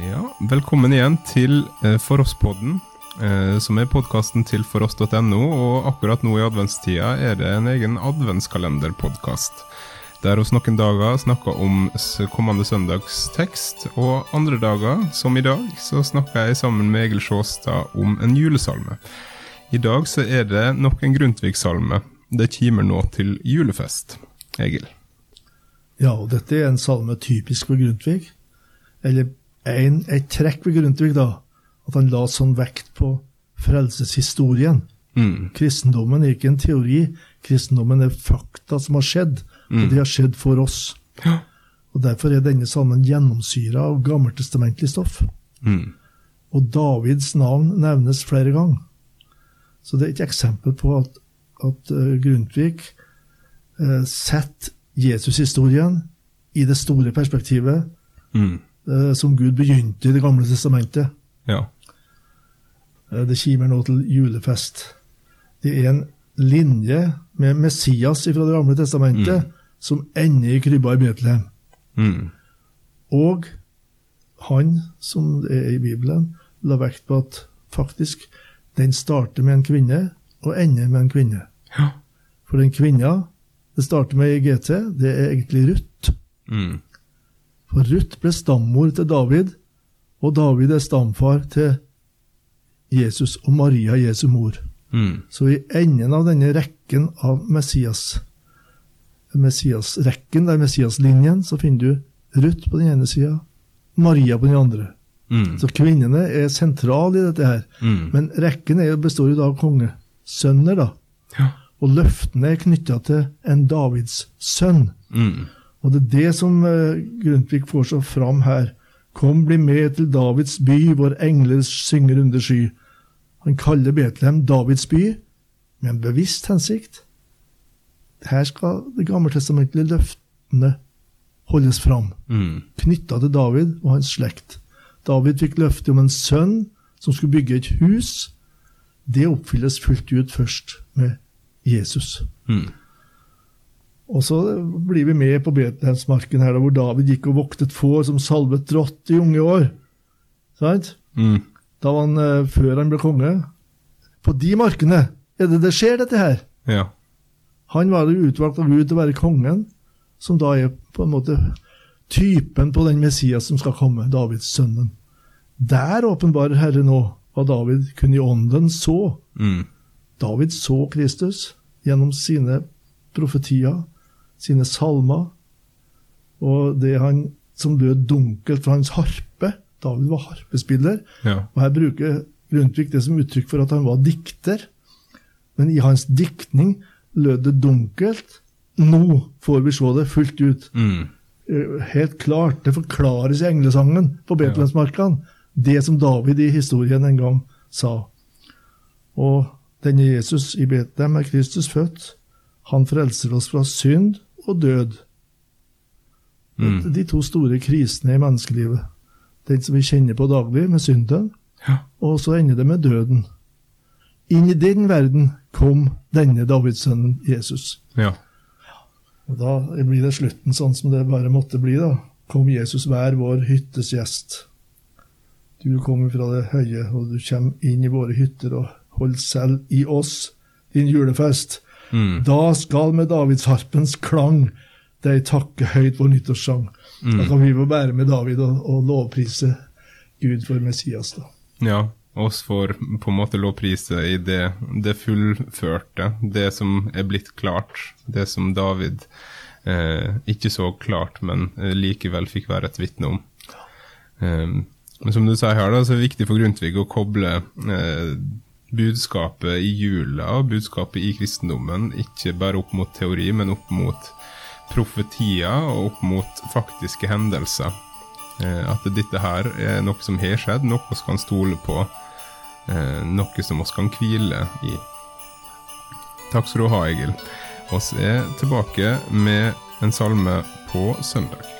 Ja, velkommen igjen til eh, For oss-podden, eh, som er podkasten til foross.no. Og akkurat nå i adventstida er det en egen adventskalenderpodkast. Der hos noen dager snakker om kommende søndags tekst, og andre dager, som i dag, så snakker jeg sammen med Egil Sjåstad om en julesalme. I dag så er det nok en Grundtvig-salme. Det kimer nå til julefest. Egil. Ja, og dette er en salme typisk for Grundtvig. Eller en, et trekk ved Grundtvig, da. At han la sånn vekt på frelseshistorien. Mm. Kristendommen er ikke en teori. Kristendommen er fakta som har skjedd, og det har skjedd for oss. Ja. Og Derfor er denne salmen gjennomsyra av gammeltestamentlig stoff. Mm. Og Davids navn nevnes flere ganger. Så det er et eksempel på at, at eh, Grundtvig uh, setter Jesushistorien i det store perspektivet Mm. Eh, som Gud begynte i Det gamle testamentet. Ja. Eh, det kimer nå til julefest. Det er en linje med Messias fra Det gamle testamentet som ender i krybba i Betlehem. Mm. Og han, som det er i Bibelen, la vekt på at faktisk den starter med en kvinne og ender med en kvinne. Ja. For den kvinna det starter med i GT, det er egentlig Ruth. Mm. For Ruth ble stammor til David, og David er stamfar til Jesus og Maria, Jesu mor. Mm. Så i enden av denne rekken av Messias, Messias-rekken, der Messias-linjen, så finner du Ruth på den ene sida, Maria på den andre. Mm. Så kvinnene er sentrale i dette her. Mm. Men rekken er, består jo av kongesønner, da. Ja. Og løftene er knytta til en Davids sønn. Mm. Og det er det som eh, Grundtvig får så fram her. Kom, bli med til Davids by, hvor engler synger under sky. Han kaller Betlehem Davids by, med en bevisst hensikt. Her skal det gammeltestamentlige løftene holdes fram, Mm. knytta til David og hans slekt. David fikk løfte om en sønn som skulle bygge et hus. Det oppfylles fullt ut først med Jesus. Mm. Og så blir vi med på Betlehemsmarken her, hvor David gikk og voktet får som salvet rått i unge år. Sant? Mm. Da var han, eh, Før han ble konge. På de markene er det det skjer, dette her. Ja. Han var jo utvalgt av Gud til å være kongen, som da er på en måte typen på den Messias som skal komme, Davids sønnen. Der åpenbarer Herre nå hva David kunne i ånden så. Mm. David så Kristus gjennom sine profetier, sine salmer, og det han som lød dunkelt fra hans harpe. David var harpespiller, Ja. og her bruker Grundtvig det som uttrykk for at han var dikter. Men i hans diktning lød det dunkelt. Nå får vi se det fullt ut. Mm. Eh, Helt klart. Det forklares i englesangen på Betlehemsmarkene. Det som David i historien en gang sa. Og denne Jesus i Betlehem er Kristus født. Han frelser oss fra synd og død. Mm. De to store krisene i menneskelivet. Den som vi kjenner på daglig, med synden, Ja. og så ender det med døden. Inn i den verden kom denne Davidssønnen Jesus. Ja. Og Da blir det slutten sånn som det bare måtte bli. da. Kom Jesus, vær vår hyttes gjest. Du kommer fra det høye, og du kommer inn i våre hytter og hold selv i oss din julefest. Mm. Da skal med Davidsharpens klang deg takke høyt vår nyttårssang. Da kan vi få bære med David og, og lovprise Gud for Messias. da. ja. Oss får på en måte lovprise i det, det fullførte, det som er blitt klart. Det som David eh, ikke så klart, men eh, likevel fikk være et vitne om. Eh, men som du sa her, da, så er det viktig for Grundtvig å koble eh, budskapet i jula og budskapet i kristendommen ikke bare opp mot teori, men opp mot profetier og opp mot faktiske hendelser. Eh, at dette her er noe som har skjedd, noe vi kan stole på, eh, noe som vi kan hvile i. Takk skal du ha, Egil. Vi er tilbake med en salme på søndag.